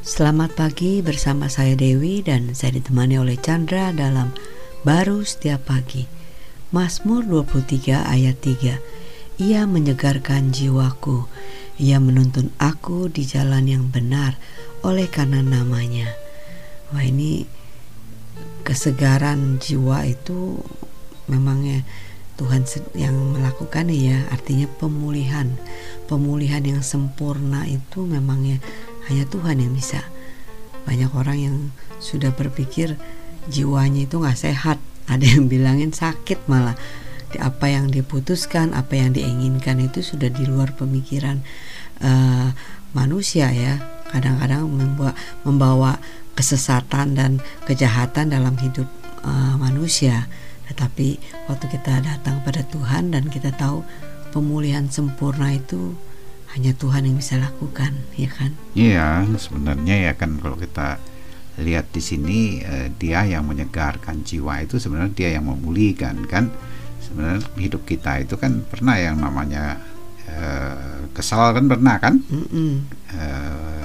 Selamat pagi bersama saya Dewi dan saya ditemani oleh Chandra dalam Baru Setiap Pagi. Mazmur 23 ayat 3. Ia menyegarkan jiwaku. Ia menuntun aku di jalan yang benar oleh karena namanya. Wah ini kesegaran jiwa itu memangnya Tuhan yang melakukan ya artinya pemulihan pemulihan yang sempurna itu memangnya hanya Tuhan yang bisa. Banyak orang yang sudah berpikir jiwanya itu nggak sehat. Ada yang bilangin sakit malah. Apa yang diputuskan apa yang diinginkan itu sudah di luar pemikiran uh, manusia ya. Kadang-kadang membawa, membawa kesesatan dan kejahatan dalam hidup uh, manusia. Tetapi waktu kita datang pada Tuhan dan kita tahu pemulihan sempurna itu hanya Tuhan yang bisa lakukan, ya kan? Iya, sebenarnya ya kan kalau kita lihat di sini eh, dia yang menyegarkan jiwa itu sebenarnya dia yang memulihkan kan. Sebenarnya hidup kita itu kan pernah yang namanya eh, kesal kan pernah kan? Mm -mm. Eh,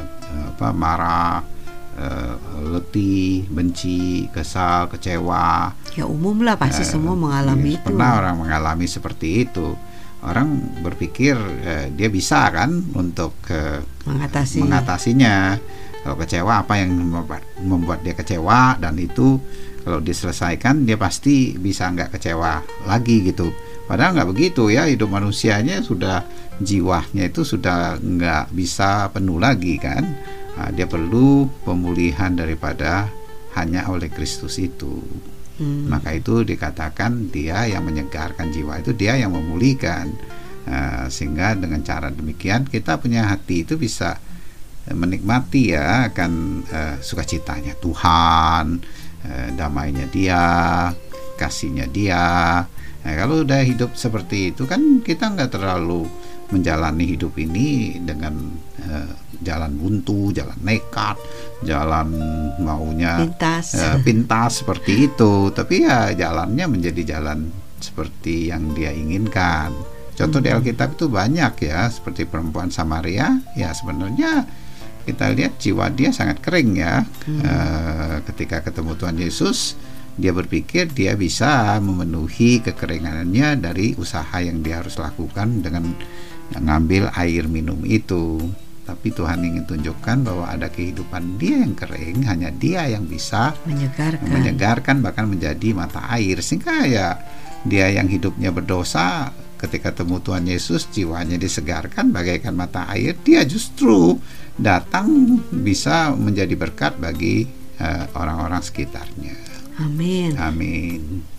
apa marah, eh, letih, benci, kesal, kecewa. Ya umum lah pasti eh, semua mengalami ya, itu. Pernah orang mengalami seperti itu orang berpikir eh, dia bisa kan untuk eh, mengatasi. Mengatasinya. Kalau kecewa apa yang membuat, membuat dia kecewa? Dan itu kalau diselesaikan dia pasti bisa nggak kecewa lagi gitu. Padahal nggak begitu ya hidup manusianya sudah jiwanya itu sudah nggak bisa penuh lagi kan. Nah, dia perlu pemulihan daripada hanya oleh Kristus itu Hmm. Maka itu dikatakan dia yang menyegarkan jiwa itu dia yang memulihkan. Uh, sehingga dengan cara demikian kita punya hati itu bisa menikmati ya akan uh, sukacitanya Tuhan, uh, damainya Dia, kasihnya Dia. Nah, kalau udah hidup seperti itu kan kita nggak terlalu menjalani hidup ini dengan uh, jalan buntu, jalan nekat, jalan maunya pintas, uh, pintas seperti itu. Tapi ya jalannya menjadi jalan seperti yang dia inginkan. Contoh hmm. di Alkitab itu banyak ya, seperti perempuan Samaria. Ya sebenarnya kita lihat jiwa dia sangat kering ya. Hmm. Uh, ketika ketemu Tuhan Yesus, dia berpikir dia bisa memenuhi kekeringannya dari usaha yang dia harus lakukan dengan ngambil air minum itu. Tapi Tuhan ingin tunjukkan bahwa ada kehidupan dia yang kering hanya dia yang bisa menyegarkan. menyegarkan bahkan menjadi mata air. Sehingga ya dia yang hidupnya berdosa ketika temu Tuhan Yesus jiwanya disegarkan bagaikan mata air dia justru datang bisa menjadi berkat bagi eh, orang-orang uh, sekitarnya. Amin. Amin